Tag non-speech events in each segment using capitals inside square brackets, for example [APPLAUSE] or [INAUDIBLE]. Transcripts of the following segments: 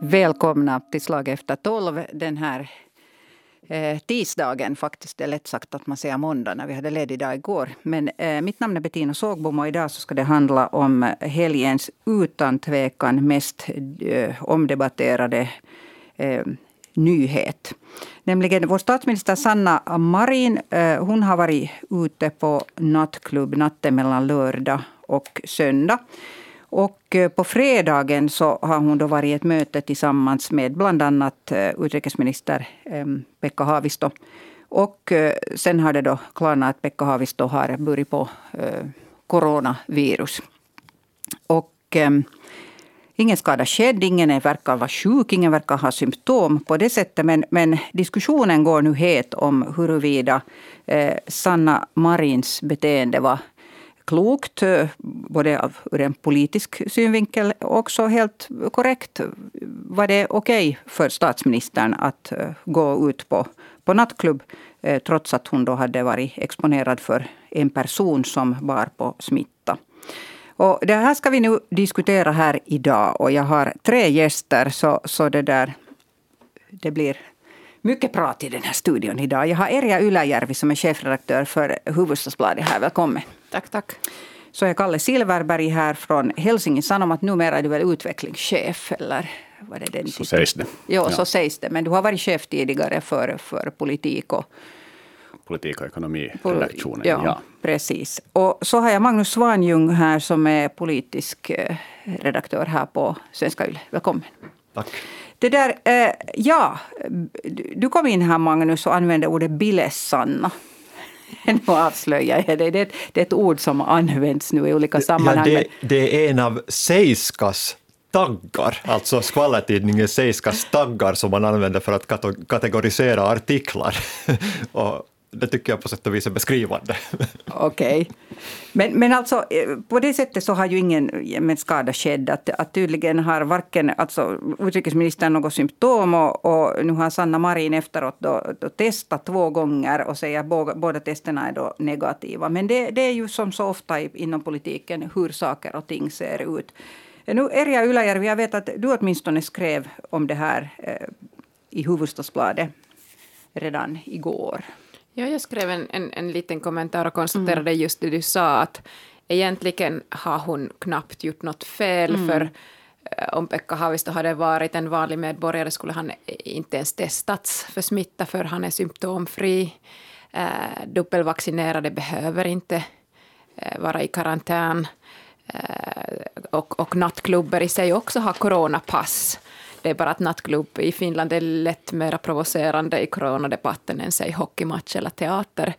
Välkomna till Slag efter tolv den här eh, tisdagen. Faktiskt det är lätt sagt att man säger måndag när vi hade ledig dag igår. Men eh, mitt namn är Bettina Sågbom och idag så ska det handla om helgens utan tvekan mest eh, omdebatterade eh, nyhet. Nämligen vår statsminister Sanna Marin. Eh, hon har varit ute på nattklubb natten mellan lördag och söndag. Och eh, på fredagen så har hon då varit i ett möte tillsammans med bland annat eh, utrikesminister ehm, Pekka Haavisto. Och eh, sen har det då klarnat att Pekka Haavisto har burit på coronavirus. Och ehm, ingen skada skedd, ingen verkar vara sjuk, ingen verkar ha symptom på det sättet. Men, men diskussionen går nu het om huruvida eh, Sanna Marins beteende var klokt, eh, både ur en politisk synvinkel och också helt korrekt. Var det okej okay för statsministern att eh, gå ut på, på nattklubb eh, trots att hon då hade varit exponerad för en person som bar på smitta? Och det här ska vi nu diskutera här idag. Och jag har tre gäster, så, så det där... Det blir mycket prat i den här studion idag. Jag har Erja Yläjärvi, som är chefredaktör för Hufvudstadsbladet här. Välkommen. Tack, tack. Så är Kalle Silverberg här från Helsingin Sanomat. Numera är du väl utvecklingschef, eller? Vad är det så sägs det. Jo, ja. så sägs det. Men du har varit chef tidigare för, för politik och politik och ekonomiredaktionen. Ja, ja, precis. Och så har jag Magnus Svanjung här som är politisk eh, redaktör här på Svenska Yle. Välkommen. Tack. Det där, eh, ja, du kom in här Magnus och använde ordet bilesanna. [LAUGHS] Nu avslöjar jag det. Det är ett ord som används nu i olika sammanhang. Ja, det, det är en av Seiskas taggar, alltså skvallertidningen Seiskas taggar som man använder för att kategorisera artiklar. [LAUGHS] och det tycker jag på sätt och vis är beskrivande. [LAUGHS] Okej. Okay. Men, men alltså, eh, på det sättet så har ju ingen eh, men skada skedd. Att, att tydligen har varken alltså, utrikesministern något symptom och, och nu har Sanna Marin efteråt då, då testat två gånger och säger att båda, båda testerna är då negativa. Men det, det är ju som så ofta inom politiken hur saker och ting ser ut. Eh, nu, Erja Ylajärvi, jag vet att du åtminstone skrev om det här eh, i Hufvudstadsbladet redan igår. Ja, jag skrev en, en, en liten kommentar och konstaterade mm. just det du sa att egentligen har hon knappt gjort något fel mm. för eh, om Pekka Haavisto hade varit en vanlig medborgare skulle han inte ens testats för smitta för han är symptomfri. Eh, dubbelvaccinerade behöver inte eh, vara i karantän. Eh, och, och nattklubbar i sig också har coronapass. Det är bara att nattklubb i Finland är lätt mer provocerande i coronadebatten än säg hockeymatch eller teater.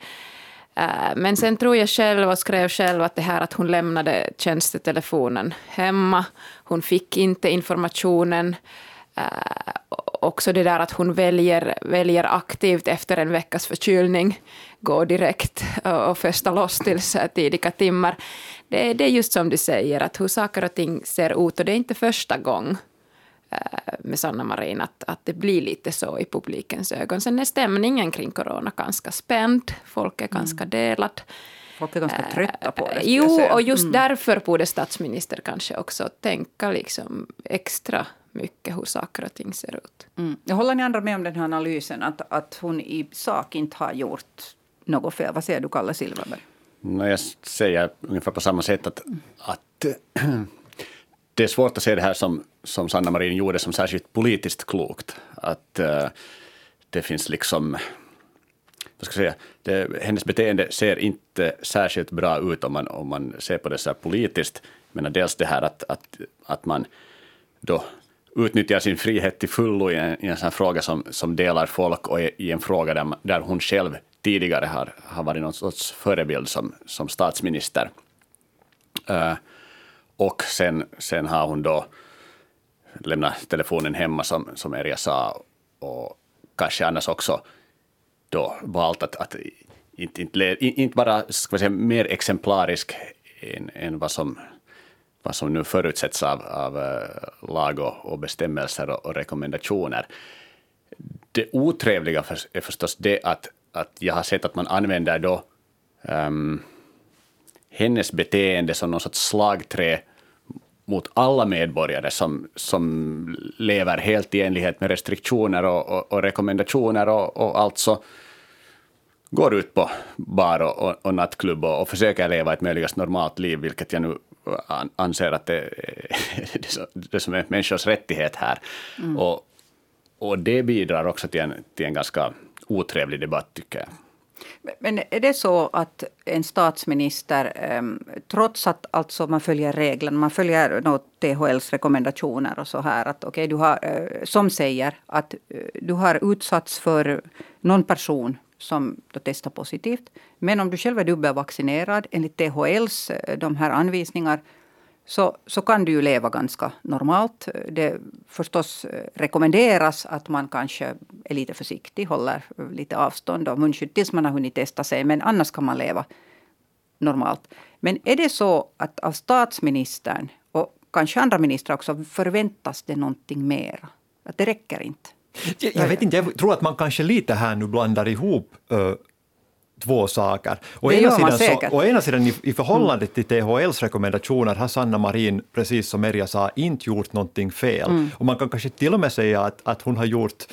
Eh, men sen tror jag själv och skrev själv att det här att hon lämnade tjänstetelefonen hemma, hon fick inte informationen. Uh, också det där att hon väljer, väljer aktivt efter en veckas förkylning, Går direkt och festa loss till tidiga timmar. Det, det är just som du säger, att hur saker och ting ser ut och det är inte första gången med Sanna Marin att, att det blir lite så i publikens ögon. Sen är stämningen kring corona ganska spänd, folk är ganska mm. delat. Folk är ganska trötta på det. Eh, jo, och just mm. därför borde statsminister kanske också tänka liksom extra mycket hur saker och ting ser ut. Mm. Jag håller ni andra med om den här analysen, att, att hon i sak inte har gjort något fel? Vad säger du, Kalle Silverberg? No, jag säger ungefär på samma sätt att, att det är svårt att se det här som, som Sanna Marin gjorde som särskilt politiskt klokt. Att uh, det finns liksom vad ska jag säga, det, hennes beteende ser inte särskilt bra ut om man, om man ser på det så politiskt. Men dels det här att, att, att man då utnyttjar sin frihet till fullo i en, i en sån fråga som, som delar folk och i en fråga där, där hon själv tidigare har, har varit någon sorts förebild som, som statsminister. Uh, och sen, sen har hon då lämnat telefonen hemma som, som Erja sa och kanske annars också då valt att, att inte, inte, inte bara ska säga, mer exemplarisk än, än vad, som, vad som nu förutsätts av, av eh, lag och, och bestämmelser och, och, rekommendationer. Det otrevliga för, är förstås det att, att jag har sett att man använder då um, hennes beteende som någon sorts slagträ mot alla medborgare som, som lever helt i enlighet med restriktioner och, och, och rekommendationer och, och alltså går ut på bar och, och, nattklubb och, och försöker leva ett möjligast normalt liv, vilket jag nu anser att det, [LAUGHS] är det som är människors rättighet här. Mm. Och, och det bidrar också till en, till en ganska otrevlig debatt, tycker jag. Men är det så att en statsminister, ehm, trots att alltså man följer reglerna, man följer något THLs rekommendationer och så här, att okay, du har, eh, som säger att eh, du har utsatts för någon person som då testar positivt. Men om du själv är dubbelvaccinerad enligt THLs eh, de här anvisningar så, så kan du ju leva ganska normalt. Det förstås eh, rekommenderas att man kanske är lite försiktig, håller eh, lite avstånd och munskydd tills man har hunnit testa sig. Men annars kan man leva normalt. Men är det så att av statsministern och kanske andra ministrar också förväntas det någonting mera? Att det räcker inte? Jag, jag vet inte, jag tror att man kanske lite här nu blandar ihop uh, två saker. Å ena, sidan så, å ena sidan i, i förhållande till THLs rekommendationer har Sanna Marin, precis som Merja sa, inte gjort någonting fel. Mm. Och man kan kanske till och med säga att, att hon har gjort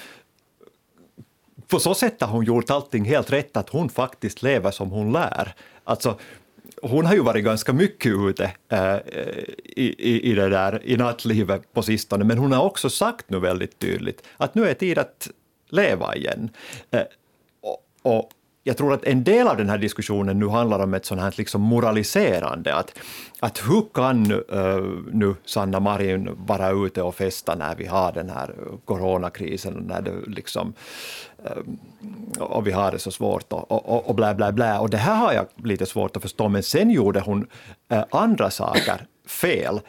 på så sätt har hon gjort allting helt rätt, att hon faktiskt lever som hon lär. Alltså, hon har ju varit ganska mycket ute äh, i, i, i, det där, i nattlivet på sistone, men hon har också sagt nu väldigt tydligt att nu är tid att leva igen. Äh, och, och, jag tror att en del av den här diskussionen nu handlar om ett sånt här liksom moraliserande. Att, att hur kan uh, nu Sanna Marin vara ute och festa när vi har den här coronakrisen, när det liksom, uh, och vi har det så svårt och, och, och blä, blä, blä. Och det här har jag lite svårt att förstå, men sen gjorde hon uh, andra saker fel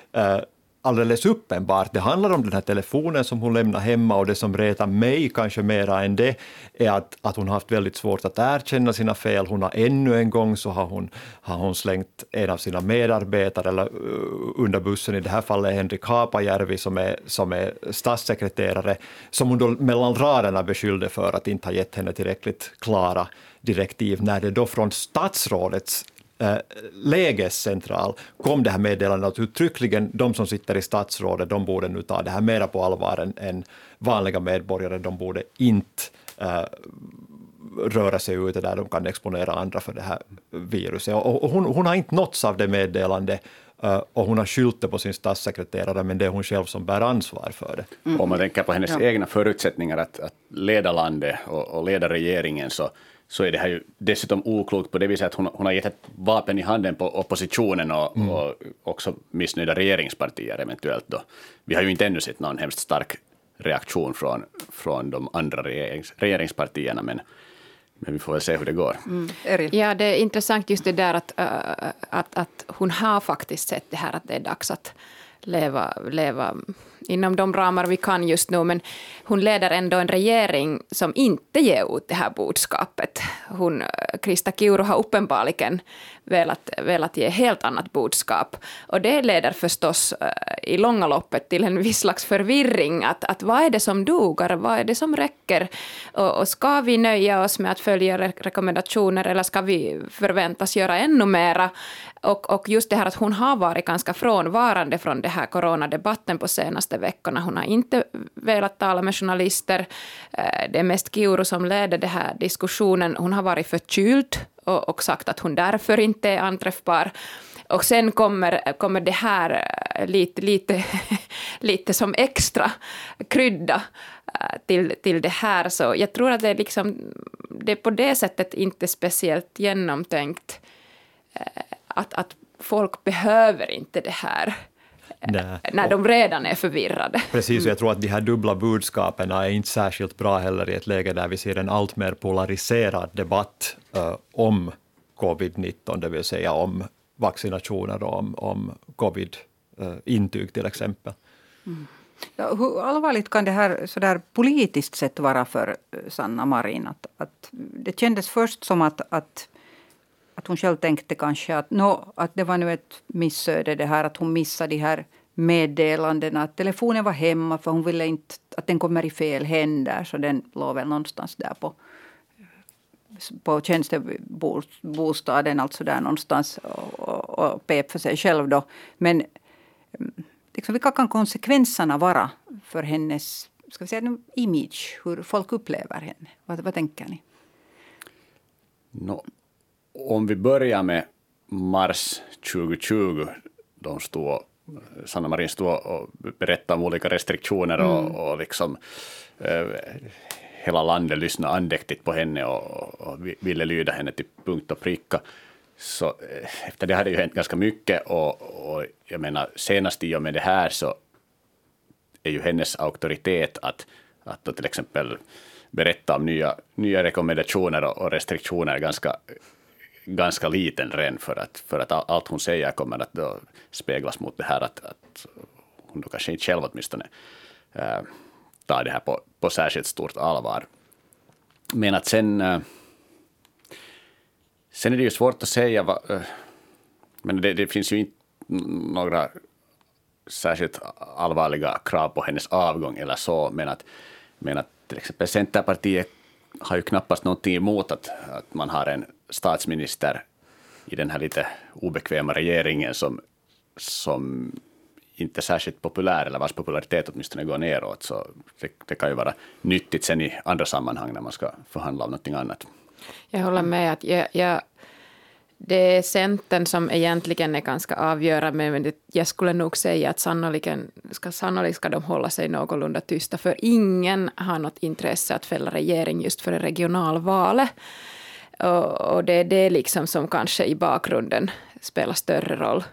alldeles uppenbart. Det handlar om den här telefonen som hon lämnar hemma och det som retar mig kanske mera än det är att, att hon haft väldigt svårt att erkänna sina fel. Hon har ännu en gång så har hon, har hon slängt en av sina medarbetare eller, eh, under bussen, i det här fallet Henrik Haapajärvi som är, som är statssekreterare, som hon då mellan raderna beskyllde för att inte ha gett henne tillräckligt klara direktiv, när det då från statsrådets lägescentral kom det här meddelandet att uttryckligen de som sitter i statsrådet, de borde nu ta det här mera på allvar än, än vanliga medborgare. De borde inte eh, röra sig ute där de kan exponera andra för det här viruset. Och, och hon, hon, har inte nåtts av det meddelandet uh, och hon har skyllt det på sin statssekreterare, men det är hon själv som bär ansvar för det. Mm. Om man tänker på hennes ja. egna förutsättningar att, att leda landet och, och leda regeringen, så så är det här ju dessutom oklokt på det viset att hon, hon har gett ett vapen i handen på oppositionen och, mm. och också missnöjda regeringspartier eventuellt. Då. Vi har ju inte ännu sett någon hemskt stark reaktion från, från de andra regerings, regeringspartierna, men, men vi får väl se hur det går. Mm. Ja, det är intressant just det där att, äh, att, att hon har faktiskt sett det här att det är dags att leva, leva inom de ramar vi kan just nu, men hon leder ändå en regering som inte ger ut det här budskapet. Hon, eh, Krista Kiuru har uppenbarligen velat, velat ge helt annat budskap. Och det leder förstås eh, i långa loppet till en viss slags förvirring. Att, att vad är det som dugar? Vad är det som räcker? Och, och ska vi nöja oss med att följa rekommendationer eller ska vi förväntas göra ännu mera? Och, och just det här att hon har varit ganska frånvarande från den här coronadebatten på senaste veckorna. Hon har inte velat tala med journalister. Eh, det är mest Kiuru som leder den här diskussionen. Hon har varit förkyld och, och sagt att hon därför inte är anträffbar. Och sen kommer, kommer det här eh, lite, lite, [LAUGHS] lite som extra krydda eh, till, till det här. Så jag tror att det är, liksom, det är på det sättet inte speciellt genomtänkt att, att folk behöver inte det här Nej. när de redan är förvirrade. Precis, och jag tror att de här dubbla budskapen är inte särskilt bra heller i ett läge där vi ser en allt mer polariserad debatt uh, om covid-19, det vill säga om vaccinationer och om, om covid-intyg uh, till exempel. Mm. Ja, hur allvarligt kan det här så där politiskt sett vara för eh, Sanna Marin? Att, att det kändes först som att, att att hon själv tänkte kanske att, no, att det var nu ett missöde det här att hon missade de här meddelandena. Att telefonen var hemma för hon ville inte att den kommer i fel händer. Så den låg väl någonstans där på, på tjänstebostaden, alltså där någonstans och, och, och pep för sig själv då. Men mm, liksom, vilka kan konsekvenserna vara för hennes ska vi säga, image, hur folk upplever henne? Vad, vad tänker ni? No, om vi börjar med mars 2020, de stod, Sanna Marin stod och berättade om olika restriktioner och, mm. och liksom eh, hela landet lyssnade andäktigt på henne och, och, ville lyda henne till punkt och pricka. Så eh, efter det hade ju hänt ganska mycket och, och jag menar senast i och med det här så är ju hennes auktoritet att, att till exempel berätta om nya, nya rekommendationer och restriktioner ganska, ganska liten redan för att, för att allt hon säger kommer att då speglas mot det här att, att hon då kanske inte själv åtminstone äh, tar det här på, på särskilt stort allvar. Men att sen, äh, sen är det ju svårt att säga vad, äh, men det, det finns ju inte några särskilt allvarliga krav på hennes avgång eller så, men att, men att till exempel Centerpartiet har ju knappast någonting emot att, att man har en statsminister i den här lite obekväma regeringen som, som inte är särskilt populär, eller vars popularitet åtminstone går neråt. Så det, det, kan ju vara nyttigt sen i andra sammanhang när man ska förhandla om någonting annat. Jag håller med. att jag, jag det är Centern som egentligen är ganska avgörande, men det, jag skulle nog säga att sannoliken ska, sannolikt ska de hålla sig någorlunda tysta, för ingen har något intresse att fälla regering just för regionalvalet. Och, och det är det liksom som kanske i bakgrunden spelar större roll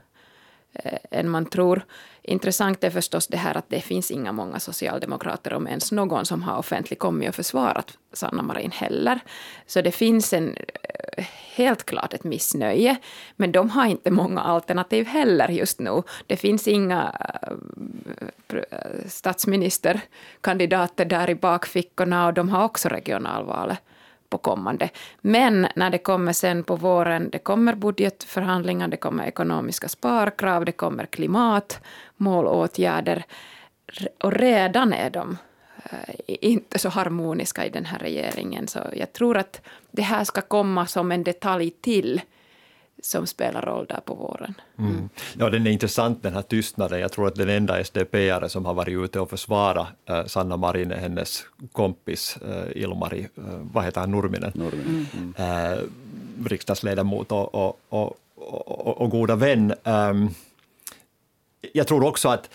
eh, än man tror. Intressant är förstås det här att det finns inga många socialdemokrater, om ens någon, som har offentligt kommit och försvarat Sanna Marin heller. Så det finns en, eh, helt klart ett missnöje, men de har inte många alternativ heller just nu. Det finns inga eh, statsministerkandidater där i bakfickorna och de har också regionalvalet på kommande. Men när det kommer sen på våren, det kommer budgetförhandlingar, det kommer ekonomiska sparkrav, det kommer klimatmålåtgärder. Och redan är de eh, inte så harmoniska i den här regeringen. Så jag tror att det här ska komma som en detalj till som spelar roll där på våren. Mm. mm. Ja, den är intressant den här tystnaden. Jag tror att den enda SDP-are som har varit ute och försvarat äh, Sanna Marin är hennes kompis äh, Ilmari, äh, vad heter han, Nurminen, Nurminen. Mm. Äh, riksdagsledamot och, och, och, och, och goda vän. Ähm, jag tror också att,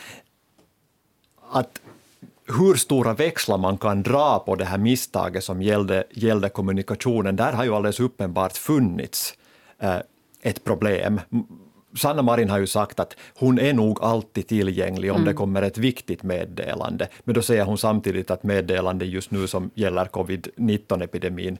att hur stora växlar man kan dra på det här misstaget som gällde, gällde kommunikationen, där har ju alldeles uppenbart funnits ett problem. Sanna Marin har ju sagt att hon är nog alltid tillgänglig om mm. det kommer ett viktigt meddelande. Men då säger hon samtidigt att meddelande just nu som gäller covid-19-epidemin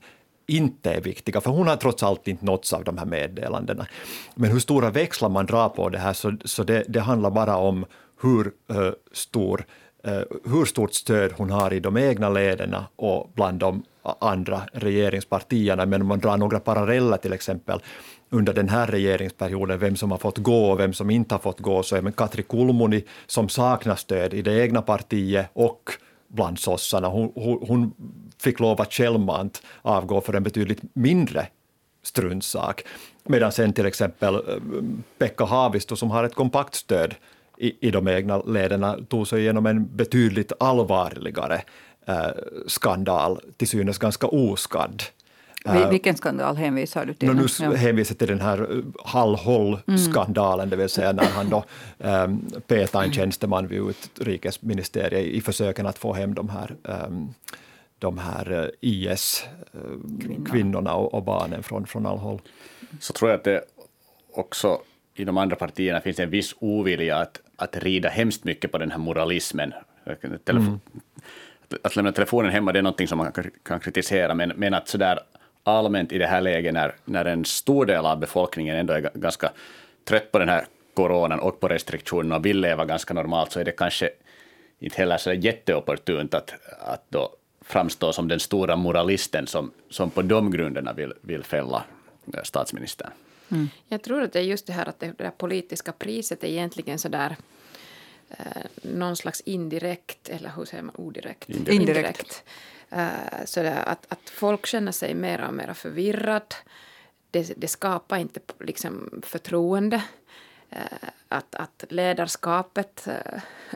inte är viktiga, för hon har trots allt inte nåtts av de här meddelandena. Men hur stora växlar man drar på det här, så, så det, det handlar bara om hur uh, stor uh, hur stort stöd hon har i de egna leden och bland de andra regeringspartierna. Men om man drar några paralleller till exempel under den här regeringsperioden, vem som har fått gå och vem som inte har fått gå, så är det Katri Kulmuni som saknar stöd i det egna partiet och bland sossarna. Hon, hon, hon fick lov att självmant avgå för en betydligt mindre struntsak. Medan sen till exempel eh, Pekka Haavisto som har ett kompakt stöd i, i de egna leden tog sig igenom en betydligt allvarligare eh, skandal, till synes ganska oskadd. Vilken skandal hänvisar du till? Nu ja. hänvisar till den här äh, Hall-Holl-skandalen, mm. det vill säga när han då ähm, petade en tjänsteman vid utrikesministeriet i försöken att få hem de här, ähm, de här äh, IS-kvinnorna och, och, barnen från, från all håll. Så tror jag att det också i de andra partierna finns en viss ovilja att, att rida hemskt mycket på den här moralismen. Telefon, mm. Att lämna telefonen hemma det är någonting som man kan, kan kritisera, men, men att sådär allmänt i det här läget när, när en stor del av befolkningen ändå är ganska trött på den här coronan och på restriktionerna och vill leva ganska normalt så är det kanske inte heller så jätteopportunt att, att då framstå som den stora moralisten som, som på de grunderna vill, vill fälla eh, statsministern. Mm. Jag tror att det är just det här att det, det politiska priset är egentligen så där eh, någon slags indirekt, eller hur säger man odirekt? Indirekt. indirekt Uh, så att, att folk känner sig mer och mer förvirrad. Det, det skapar inte liksom förtroende. att, att ledarskapet,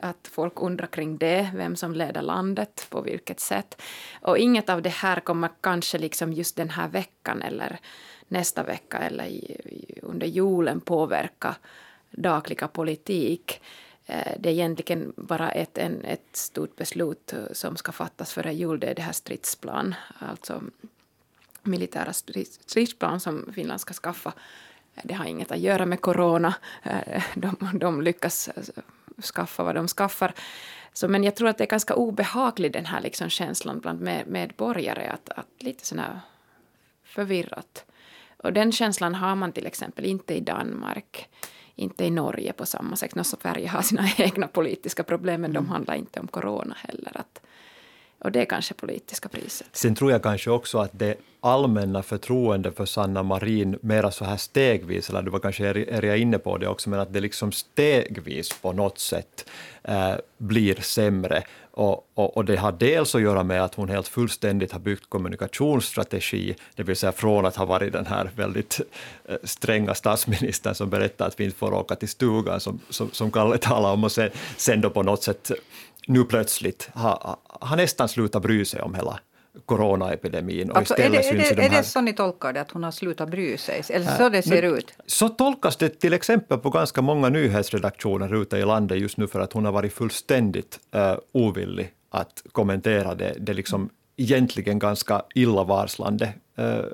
att folk undrar kring det, vem som leder landet, på vilket sätt. Och inget av det här kommer kanske liksom just den här veckan eller nästa vecka eller i, under julen påverka dagliga politik. Eh, det är egentligen bara ett, en, ett stort beslut eh, som ska fattas före jul. Det är det här stridsplan, alltså militära stridsplan som Finland ska skaffa. Eh, det har inget att göra med corona. De, de lyckas skaffa vad de skaffar. Så, men jag tror att det är ganska obehaglig den här liksom känslan bland med, medborgare att, att lite sådär förvirrat. Och den känslan har man till exempel inte i Danmark inte i Norge på samma sätt. No, Sverige har sina [LAUGHS] egna politiska problem, men mm. de handlar inte om corona heller. Att, och det är kanske politiska priset. Sen tror jag kanske också att det allmänna förtroende för Sanna Marin mera så här stegvis, eller du var kanske Eria inne på det också, men att det liksom stegvis på något sätt eh, blir sämre. Och, och, och, det har dels att göra med att hon helt fullständigt har byggt kommunikationsstrategi, det vill säga från att ha varit den här väldigt eh, stränga statsministern som berättar att vi inte får åka till stugan, som, som, som Kalle talar om, och sen, sen då på något sätt nu plötsligt har, har nästan slutat bry sig om hela coronaepidemin. Och alltså, är det, är, det, är det så ni tolkar det, att hon har slutat bry sig? Eller så det ser nu, ut? Så tolkas det till exempel på ganska många nyhetsredaktioner ute i landet just nu för att hon har varit fullständigt uh, ovillig att kommentera det, det liksom egentligen ganska illavarslande uh,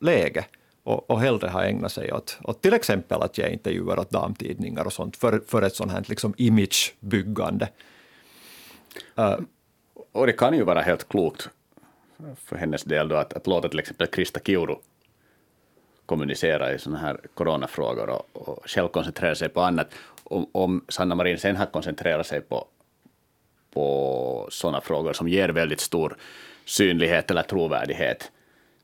läge och, och hellre har ägnat sig åt, åt till exempel att ge intervjuer åt damtidningar och sånt för, för ett sånt här liksom imagebyggande. Uh, och det kan ju vara helt klokt för hennes del då att, att låta till exempel Krista Kiuru kommunicera i sådana här coronafrågor och, och själv koncentrera sig på annat. Om, om Sanna Marin sen har koncentrerat sig på, på sådana frågor som ger väldigt stor synlighet eller trovärdighet,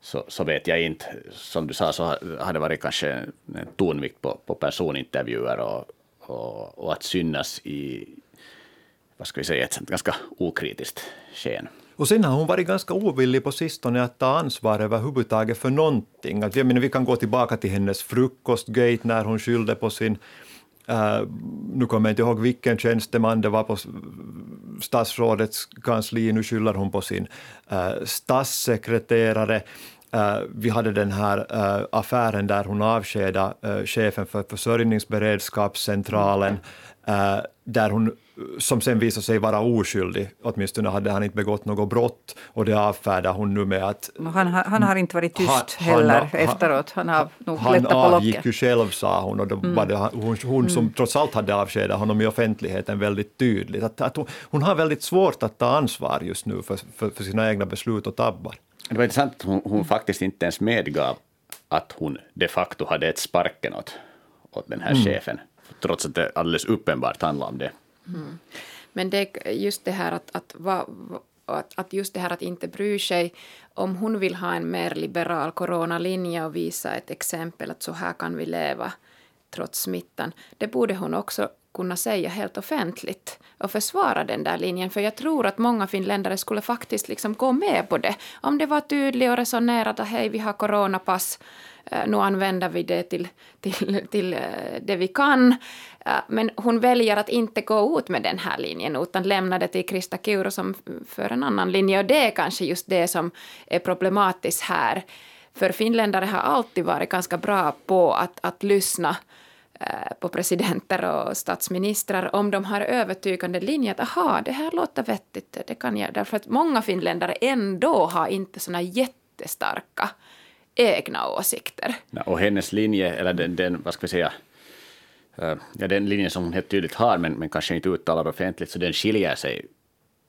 så, så vet jag inte. Som du sa så har det varit kanske en tonvikt på, på personintervjuer och, och, och att synas i, vad ska vi säga, ett ganska okritiskt sken. Och sen har hon varit ganska ovillig på sistone att ta ansvar överhuvudtaget för någonting. Att jag menar, vi kan gå tillbaka till hennes frukostgate när hon skyllde på sin Uh, nu kommer jag inte ihåg vilken tjänsteman det var på statsrådets kansli, nu skyller hon på sin uh, statssekreterare. Uh, vi hade den här uh, affären där hon avskedade uh, chefen för försörjningsberedskapscentralen, där hon som sen visade sig vara oskyldig, åtminstone hade han inte begått något brott, och det avfärdar hon nu med att... Han, han har inte varit tyst han, heller han, efteråt, han har nog Han på avgick ju själv, sa hon, och då mm. var det hon, hon som mm. trots allt hade avskedat honom i offentligheten väldigt tydligt. Att, att hon, hon, har väldigt svårt att ta ansvar just nu för, för, för sina egna beslut och tabbar. Det var intressant att hon, hon faktiskt inte ens medgav att hon de facto hade ett sparken åt, åt den här mm. chefen, trots att det alldeles uppenbart handlar om det. Mm. Men det just det här att, att, va, att, att just det här att inte bry sig om hon vill ha en mer liberal coronalinje och visa ett exempel att så här kan vi leva trots smittan. Det borde hon också kunna säga helt offentligt och försvara den där linjen. För jag tror att många finländare skulle faktiskt liksom gå med på det. Om det var tydligt och resonerat att hej, vi har coronapass, Eh, nu använder vi det till, till, till eh, det vi kan. Eh, men hon väljer att inte gå ut med den här linjen utan lämnar det till Krista Kiuru som för en annan linje. Och det är kanske just det som är problematiskt här. För finländare har alltid varit ganska bra på att, att lyssna på presidenter och statsministrar om de har övertygande linjer, att aha, det här låter vettigt, det kan jag. Därför att många finländare ändå har inte såna jättestarka egna åsikter. Ja, och hennes linje, eller den, den, vad ska vi säga, eh, ja, den linjen som hon helt tydligt har, men, men kanske inte uttalar offentligt, så den skiljer sig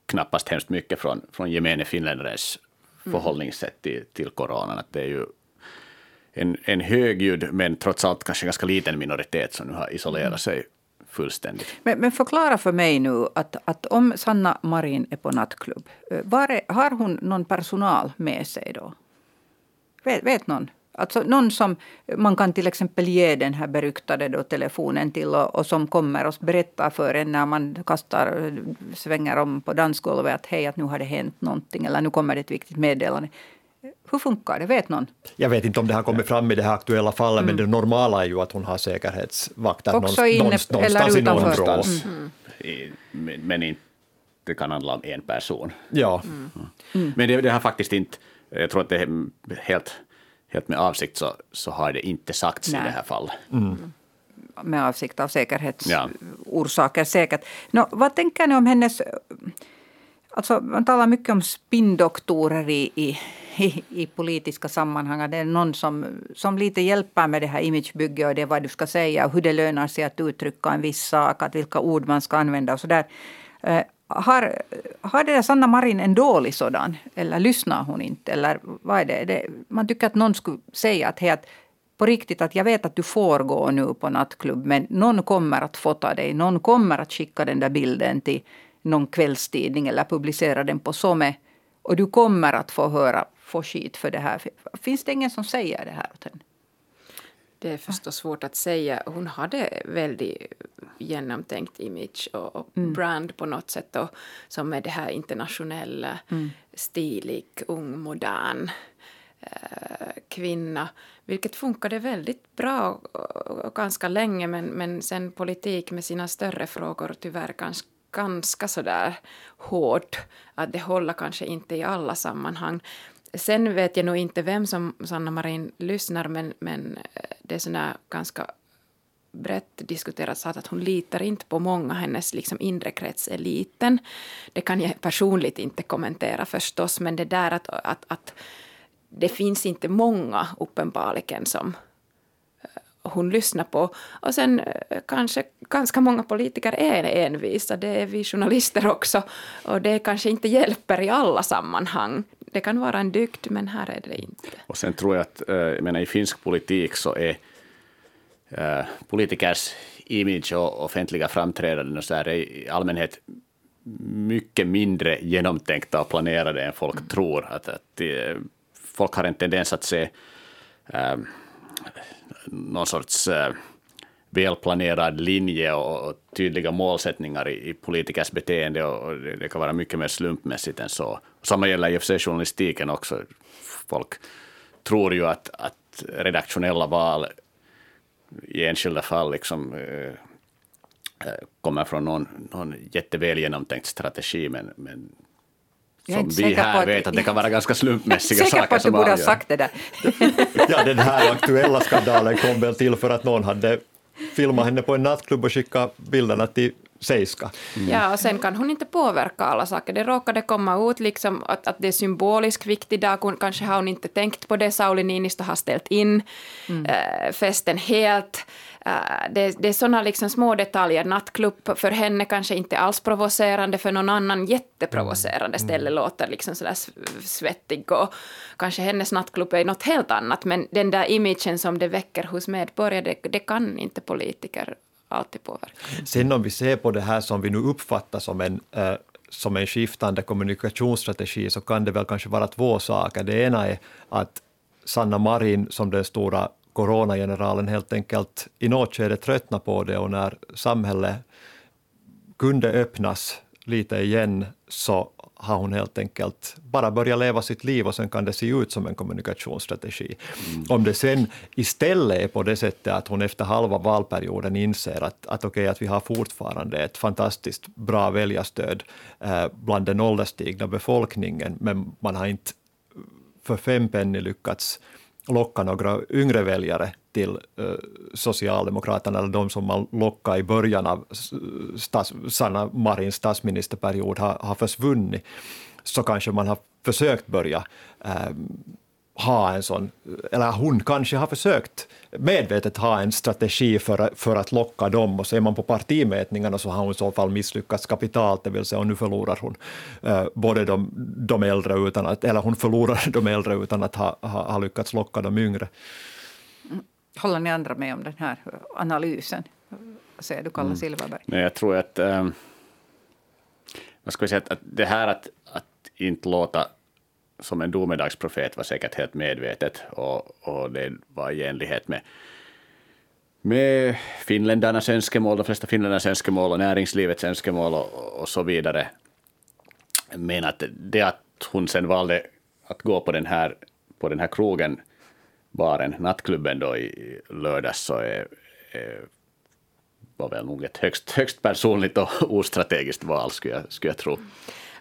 knappast hemskt mycket från, från gemene finländares mm. förhållningssätt till, till coronan. Att det är ju en, en högljudd men trots allt kanske ganska liten minoritet som nu har isolerat mm. sig fullständigt. Men, men förklara för mig nu att, att om Sanna Marin är på nattklubb, eh, är, har hon någon personal med sig då? Vet, vet någon? Alltså någon som man kan till exempel ge den här beryktade då telefonen till och, och, som kommer och berättar för en när man kastar, svänger om på dansgolvet att hej, att nu har det hänt någonting eller nu kommer det ett viktigt meddelande. Hur funkar det? Vet någon? Jag vet inte om det har kommit fram i det här aktuella fallet, mm. men det normala är ju att hon har säkerhetsvakter Också inne, någonstans, i någon vrå. Mm. I, men, men inte, det kan handla om en person. Ja. Men det, det har faktiskt inte, jag tror att det är helt, helt med avsikt så, så har det inte sagts Nej. i det här fallet. med avsikt av Ja. säkerhetsorsaker säkert. Nå, vad tänker ni om hennes... Alltså, man talar mycket om spinndoktorer i, i, i, politiska sammanhang. Det är någon som, som lite hjälper med det här imagebygget och det vad du ska säga och hur det lönar sig att uttrycka en viss sak, att vilka ord man ska använda och så där. Har, har det där Sanna Marin en dålig sådan? Eller lyssnar hon inte? Eller vad är det? det man tycker att någon skulle säga att, hej, att på riktigt att jag vet att du får gå nu på nattklubb men någon kommer att fota dig. Någon kommer att skicka den där bilden till någon kvällstidning eller publicera den på Some. Och du kommer att få höra, få skit för det här. Finns det ingen som säger det här åt henne? Det är förstås svårt att säga. Hon hade väldigt genomtänkt image och, och brand på något sätt. Och, som är det här internationella, stilig, ung, modern eh, kvinna. Vilket funkade väldigt bra och, och ganska länge. Men, men sen politik med sina större frågor tyvärr ganska ganska sådär hård. Att det håller kanske inte i alla sammanhang. Sen vet jag nog inte vem som Sanna Marin lyssnar men, men eh, det är sådär ganska brett diskuterat så att hon litar inte på många. Hennes liksom inre krets är liten. Det kan jag personligt inte kommentera förstås men det där att, att, att det finns inte många uppenbarligen som eh, hon lyssnar på. Och sen eh, kanske ganska många politiker är envisa, det är vi journalister också. Och det kanske inte hjälper i alla sammanhang. Det kan vara en dygd, men här är det inte. Och sen tror jag att, eh, jag menar i finsk politik så är eh, politikers image och offentliga framträdanden och så här är i allmänhet mycket mindre genomtänkta och planerade än folk tror. Att, att eh, folk har en tendens att se eh, någon sorts eh, välplanerad linje och, och tydliga målsättningar i, i politikers beteende och, och det, det kan vara mycket mer slumpmässigt än så. Samma gäller i och för sig journalistiken också. Folk tror ju att, att redaktionella val i enskilda fall liksom, eh, eh, kommer från någon, någon jätteväl genomtänkt strategi, men, men Jag är som vi här att- vet att det kan vara ganska slumpmässiga [LAUGHS] Säker på saker att du som borde ha avgör. sagt det där. [LAUGHS] Ja, den här aktuella skandalen kom väl till för att någon hade filma henne på en nattklubb och skicka bilderna till Seiska. Ja, och sen kan hon inte påverka alla saker. Det råkade komma ut liksom att, att det är symboliskt viktig dag. Hon- Kanske har hon inte tänkt på det. Sauli Niinistö har ställt in eh, festen helt. Eh, det, det är sådana liksom små detaljer. Nattklubb för henne kanske inte alls provocerande, för någon annan jätteprovocerande. Ställe låter liksom sådär svettig och kanske hennes nattklubb är något helt annat. Men den där imagen som det väcker hos medborgare, det, det kan inte politiker alltid påverkar. Sen om vi ser på det här som vi nu uppfattar som en, eh, som en skiftande kommunikationsstrategi så kan det väl kanske vara två saker. Det ena är att Sanna Marin som den stora coronageneralen helt enkelt i något skede tröttnade på det och när samhället kunde öppnas lite igen så har hon helt enkelt bara börjat leva sitt liv och sen kan det se ut som en kommunikationsstrategi. Om det sen istället är på det sättet att hon efter halva valperioden inser att, att okej, att vi har fortfarande ett fantastiskt bra väljarstöd eh, bland den ålderstigna befolkningen, men man har inte för fem penny lyckats locka några yngre väljare till eh, Socialdemokraterna, eller de som man lockade i början av stats, Sanna Marins statsministerperiod har, har försvunnit, så kanske man har försökt börja eh, ha en sån, eller hon kanske har försökt medvetet ha en strategi för, för att locka dem och ser man på partimätningarna så har hon i så fall misslyckats kapitalt, det vill säga och nu förlorar hon eh, både de, de äldre utan att, eller hon förlorar [LAUGHS] de äldre utan att ha, ha, ha lyckats locka de yngre. Håller ni andra med om den här analysen? Säger du, Kalle Silverberg? Nej, jag tror att, ähm, vad ska vi säga, att, att det här att, att inte låta som en domedagsprofet var säkert helt medvetet och, och det var i enlighet med, med finländarnas önskemål, de flesta finländarnas önskemål och näringslivets önskemål och, och så vidare. Men att det att hon sen valde att gå på den här på den här krogen, baren, nattklubben då i lördags så är, är var väl nog ett högst, högst personligt och [LAUGHS] ostrategiskt val skulle jag, skulle jag tro.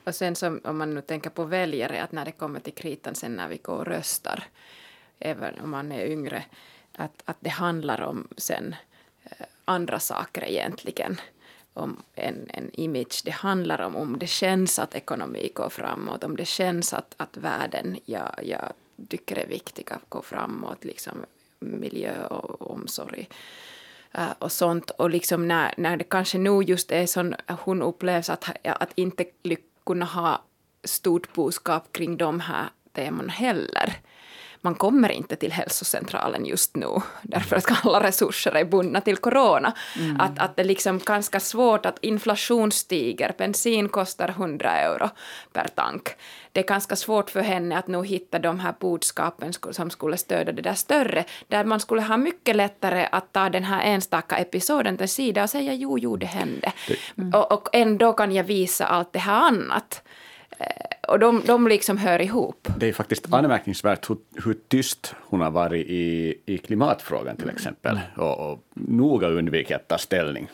Och sen som, om man nu tänker på väljare, att när det kommer till kritan sen när vi går och röstar, även om man är yngre, att, att det handlar om sen eh, andra saker egentligen om en, en image. Det handlar om om det känns att ekonomi går framåt, om det känns att, att världen jag, jag tycker är viktiga gå framåt, liksom miljö och omsorg eh, och sånt. Och liksom när, när det kanske nu just är så hon upplevs att, att inte kunna ha stort budskap kring de här teman heller man kommer inte till hälsocentralen just nu därför att alla resurser är bundna till corona. Mm. Att, att det är liksom ganska svårt att inflation stiger, bensin kostar 100 euro per tank. Det är ganska svårt för henne att nu hitta de här budskapen som skulle stödja det där större, där man skulle ha mycket lättare att ta den här enstaka episoden till sida och säga jo, jo, det hände. Mm. Och, och ändå kan jag visa allt det här annat. Eh, och de, de liksom hör ihop. Det är faktiskt anmärkningsvärt hur, hur tyst hon har varit i, i klimatfrågan till exempel. Och, och noga undvikit att ta ställning.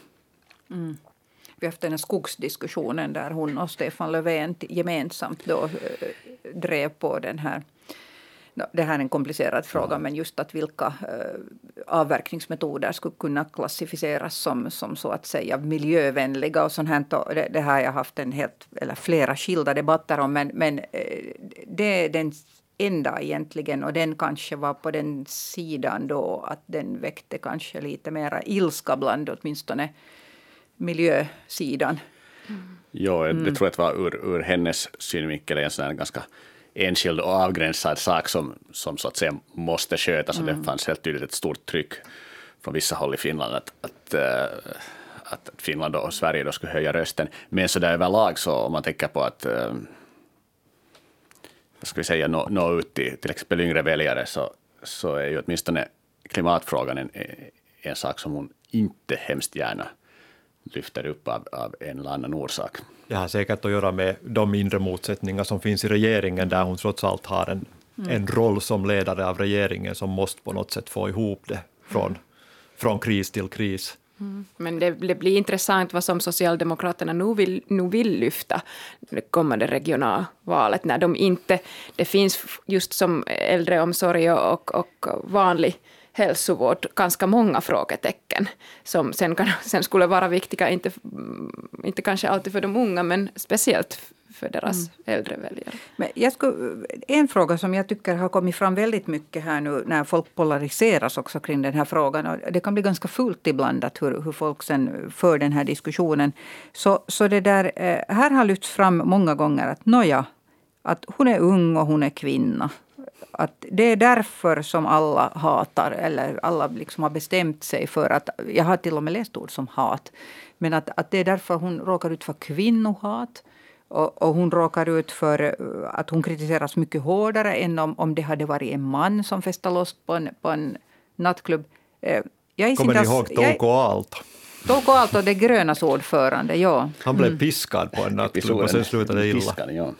Mm. Vi har haft den här skogsdiskussionen där hon och Stefan Löfven gemensamt då eh, drev på den här det här är en komplicerad fråga, men just att vilka äh, avverkningsmetoder skulle kunna klassificeras som, som så att säga miljövänliga och sånt här. Det, det har jag haft en helt, eller flera skilda debatter om, men, men äh, det är den enda egentligen och den kanske var på den sidan då att den väckte kanske lite mera ilska bland åtminstone miljösidan. Mm. Ja, det mm. tror jag var ur, ur hennes synvinkel en sån ganska enskild och avgränsad sak som, som så att säga måste skötas. Mm. Och det fanns helt tydligt ett stort tryck från vissa håll i Finland att, att, äh, att Finland och Sverige då skulle höja rösten. Men så där överlag så om man tänker på att äh, ska vi säga, nå, nå ut till till exempel yngre väljare så, så är ju åtminstone klimatfrågan en, en sak som hon inte hemskt gärna lyfter upp av, av en eller annan orsak. Det har säkert att göra med de inre motsättningar som finns i regeringen, där hon trots allt har en, mm. en roll som ledare av regeringen som måste på något sätt få ihop det från, från kris till kris. Mm. Men det, det, blir intressant vad som Socialdemokraterna nu vill, nu vill lyfta det kommande regionalvalet, när de inte... Det finns just som äldreomsorg och, och vanlig hälsovård ganska många frågetecken som sen, kan, [LAUGHS] sen skulle vara viktiga, inte, inte kanske alltid för de unga, men speciellt för deras mm. äldre väljare. Men jag skulle, en fråga som jag tycker har kommit fram väldigt mycket här nu när folk polariseras också kring den här frågan. Och det kan bli ganska fullt ibland att hur, hur folk sen för den här diskussionen. Så, så det där, eh, här har lyfts fram många gånger att nåja, att hon är ung och hon är kvinna att det är därför som alla hatar, eller alla liksom har bestämt sig för att, jag har till och med läst ord som hat, men att, att det är därför hon råkar ut för kvinnohat. Och, och hon råkar ut för uh, att hon kritiseras mycket hårdare än om, om det hade varit en man som festade loss på en, på en nattklubb. Eh, jag Kommer ni ihåg Touko Aalto? Touko Aalto, det grönas ordförande, ja. Han blev mm. piskad på en nattklubb och sen slutade det illa. Piskan, ja.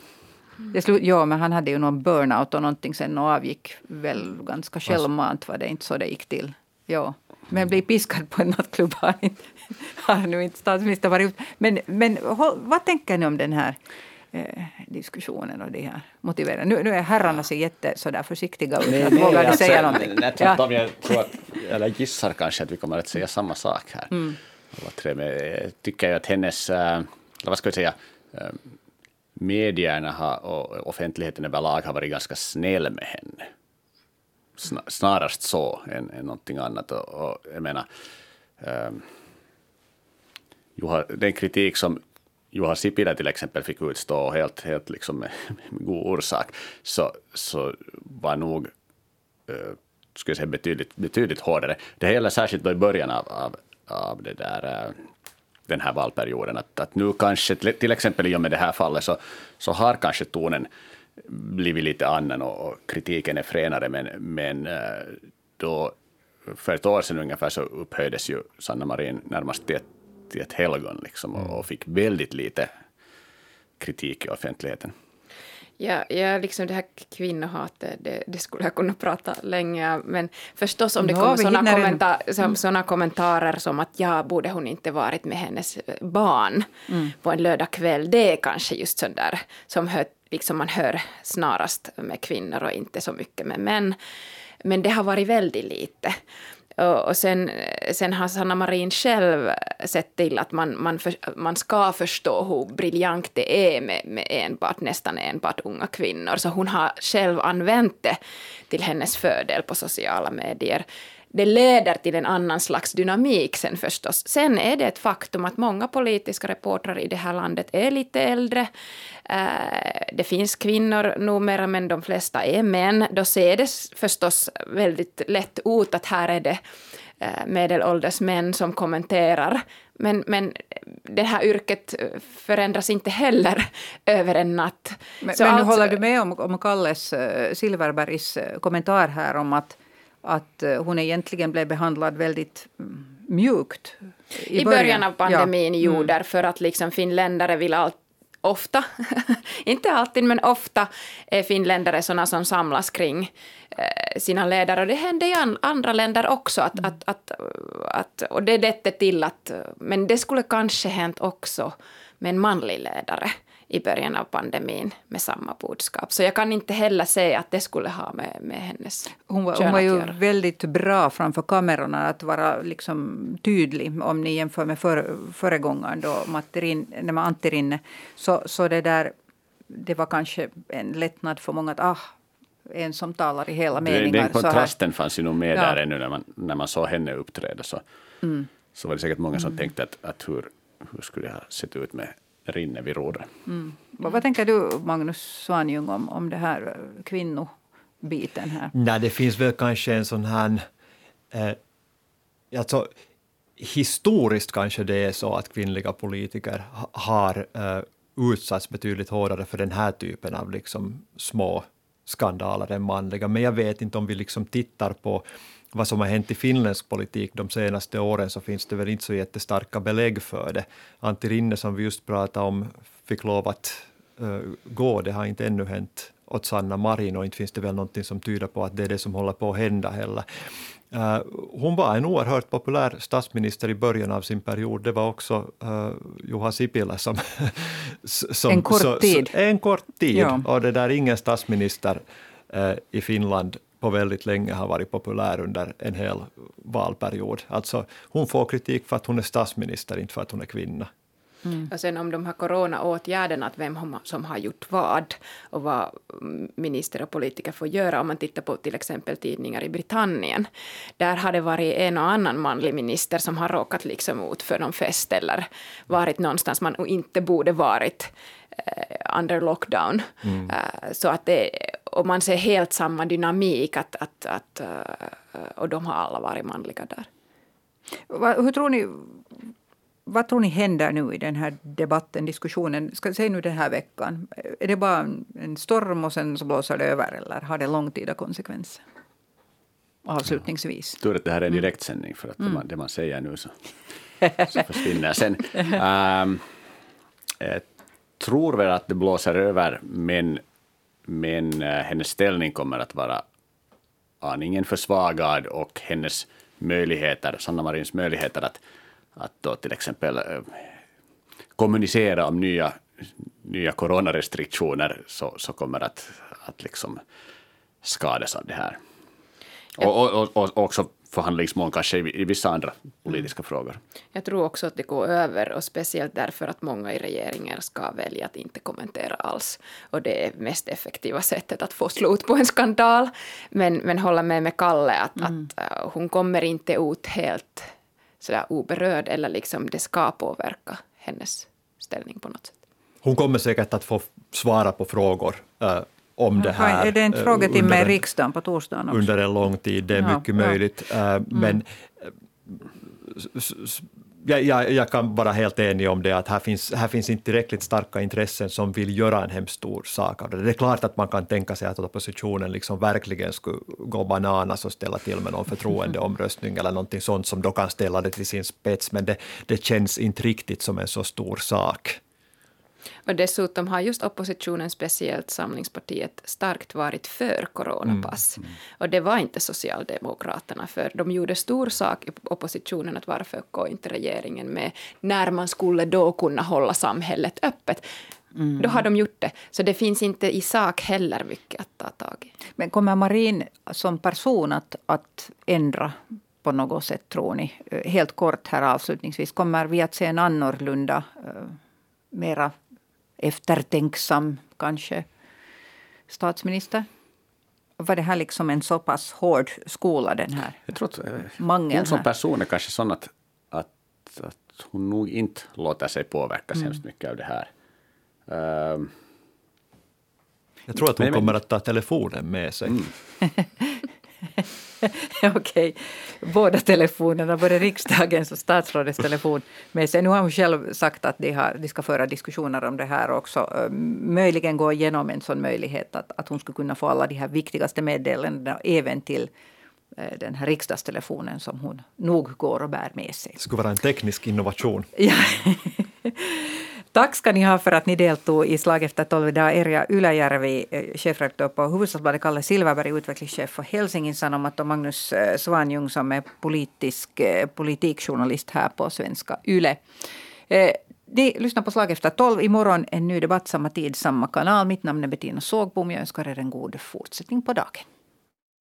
Det slut, ja, men han hade ju någon burnout och någonting sen och avgick väl ganska självmant. Var det inte så det gick till? Ja. Men bli piskad på en nattklubb har, inte, har nu inte statsministern varit Men, men vad tänker ni om den här eh, diskussionen och det här motiveringen? Nu, nu är herrarna så jätte sådär försiktiga ut. Nej, nej, vågar alltså, säga någonting? Nej, tvärtom, jag tror att, eller gissar kanske att vi kommer att säga samma sak här. Mm. Alla tre, men jag tycker att hennes, äh, vad ska vi säga, äh, medierna har, och offentligheten överlag har varit ganska snäll med henne. Snarast så än, än någonting annat. Och, och jag menar, um, Juha, den kritik som Juha Sipilä till exempel fick utstå helt, helt liksom med, med god orsak, så, så var nog uh, skulle säga betydligt, betydligt hårdare. Det gäller särskilt då i början av, av, av det där uh, den här valperioden. Att, att nu kanske, till exempel i och med det här fallet, så, så har kanske tonen blivit lite annan och, och kritiken är fränare, men, men eh, då för ett år sedan ungefär så upphöjdes ju Sanna Marin närmast till ett, till ett helgon liksom, och, och fick väldigt lite kritik i offentligheten. Ja, ja, liksom det här kvinnohatet, det, det skulle jag kunna prata länge om. Men förstås om det Nå, kommer sådana en- kommenta som, såna kommentarer som att ja, borde hon inte varit med hennes barn på en lördagkväll. Det är kanske just sånt där som hör, liksom man hör snarast med kvinnor och inte så mycket med män. Men det har varit väldigt lite. Och, sen, sen har Sanna Marin själv sett till att man, man, för, man ska förstå hur briljant det är med, med enbart, nästan enbart unga kvinnor. Så hon har själv använt det till hennes fördel på sociala medier. Det leder till en annan slags dynamik sen förstås. Sen är det ett faktum att många politiska reportrar i det här landet är lite äldre. Eh, Det finns kvinnor numera, men de flesta är män. Då ser det förstås väldigt lätt ut att här är det eh, medelålders män som kommenterar. Men, men det här yrket eh, förändras inte heller [LAUGHS] över en natt. Men, men alltså- håller du med om, om Kalles äh, Silverbergs kommentar här om att, att äh, hon egentligen blev behandlad väldigt mm, mjukt i, I början av pandemin, Ja. jo, Mm. därför att liksom finländare vill allt Ofta, [LAUGHS] inte alltid, men ofta är finländare sådana som samlas kring eh, sina ledare. Och det händer i an, andra länder också. Att, Mm. att, att, att, och det ledde till att... Men det skulle kanske hänt också med en manlig ledare i början av pandemin med samma budskap. Så jag kan inte heller säga att det skulle ha med, med hennes Hon var, kön hon var att ju göra. väldigt bra framför kamerorna att vara liksom tydlig om ni jämför med för, föregångaren då Matterin, när man Antti Rinne. Så, så det där, det var kanske en lättnad för många att ah, en som talar i hela meningar. Den kontrasten fanns ju nog med Ja. där ännu när man, när man såg henne uppträda. Så, Mm. så var det säkert många som tänkte att, att hur, hur skulle det ha sett ut med Rinne vid rodret. Vad, vad tänker du Magnus Svanjung om, om det här eh, kvinnobiten här? Nej, det finns väl kanske en sån här... Eh, alltså, historiskt kanske det är så att kvinnliga politiker ha- har eh, utsatts betydligt hårdare för den här typen av liksom, små skandaler än manliga. Men jag vet inte om vi liksom tittar på vad som har hänt i finländsk politik de senaste åren så finns det väl inte så jättestarka belägg för det. Antti Rinne som vi just pratade om fick lov att eh, gå. Det har inte ännu hänt åt Sanna Marin och inte finns det väl någonting som tyder på att det är det som håller på att hända heller. Eh, hon var en oerhört populär statsminister i början av sin period. Det var också uh, Juha Sipilä som... som En kort tid. en kort tid. Ja. Och det där ingen statsminister eh, i Finland på väldigt länge har varit populär under en hel valperiod. Alltså, hon får kritik för att hon är statsminister, inte för att hon är kvinna. Och sen om de här coronaåtgärderna, att vem som har gjort vad och vad minister och politiker får göra. Om man tittar på till exempel tidningar i Britannien. Där har det varit en och annan manlig minister som har råkat liksom ut för någon fest eller varit någonstans man inte borde varit eh, under lockdown. Eh, så att det, och man ser helt samma dynamik att, att, att, eh, och de har alla varit manliga där. Va, hur tror ni, vad tror ni händer nu i den här debatten, diskussionen? Ska säga nu den här veckan. Är det bara en, storm och sen så blåser det över eller har det långtida konsekvenser? Avslutningsvis. Tur att det här är en direktsändning för att det, man, det man säger nu så, så försvinner sen. Um, [LAUGHS] jag tror väl att det blåser över men, men eh, hennes ställning kommer att vara aningen försvagad och hennes möjligheter, Sanna Marins möjligheter att, att då till exempel eh, kommunicera om nya, nya coronarestriktioner så, så kommer att, att liksom skadas av det här. Och, och, och, och också förhandlingsmål kanske i, vissa andra politiska frågor. Jag tror också att det går över och speciellt därför att många i regeringen ska välja att inte kommentera alls. Och det är mest effektiva sättet att få slut på en skandal. Men, men hålla med med Kalle att, att äh, hon kommer inte ut helt sådär oberörd eller liksom det ska påverka hennes ställning på något sätt. Hon kommer säkert att få svara på frågor eh, om det här. är det en eh, frågetimme under i en- riksdagen på torsdagen också? under en lång tid. Det är Ja, mycket ja. möjligt. Eh, Men eh, jag, jag, jag kan vara helt enig om det att här finns, här finns inte tillräckligt starka intressen som vill göra en hemskt stor sak av det. Det är klart att man kan tänka sig att oppositionen liksom verkligen skulle gå bananas och ställa till med någon förtroendeomröstning eller någonting sånt som då kan ställa det till sin spets, men det, det känns inte riktigt som en så stor sak. Och dessutom har just oppositionen, speciellt Samlingspartiet, starkt varit för coronapass. Mm. Mm. Och det var inte Socialdemokraterna för. De gjorde stor sak i oppositionen att varför går inte regeringen med när man skulle då kunna hålla samhället öppet. Mm. Då har de gjort det. Så det finns inte i sak heller mycket att ta tag i. Men kommer Marin som person att, att ändra på något sätt, tror ni? Eh, helt kort här avslutningsvis. Kommer vi att se en annorlunda, uh, mera eftertänksam kanske statsminister? Var det här liksom en så pass hård skola, den här Jag tror att uh, hon som person är kanske sån att, att, att hon nog inte låter sig påverkas mm. hemskt mycket av det här. Uh, jag tror att hon men, kommer att ta telefonen med sig. Mm. [LAUGHS] [LAUGHS] Okej, okay. båda telefonerna, både riksdagens och statsrådets telefon med sig. Nu har hon själv sagt att de, har, de ska föra diskussioner om det här också. Möjligen gå igenom en sån möjlighet att, att hon skulle kunna få alla de här viktigaste meddelandena även till eh, den här riksdagstelefonen som hon nog går och bär med sig. Det skulle vara en teknisk innovation. Ja. Tack ska ni ha för att ni deltog i Slag efter tolv idag. Erja Ylejärvi, eh, chefredaktör på Hufvudstadsbladet, Kalle Silverberg, utvecklingschef för Helsingin Sanomat och Magnus eh, Svanjung som är politisk, eh, politikjournalist här på Svenska Yle. Ni lyssnar på Slag efter tolv. Imorgon en ny debatt, samma tid, samma kanal. Mitt namn är Bettina Sågbom. Jag önskar er en god fortsättning på dagen.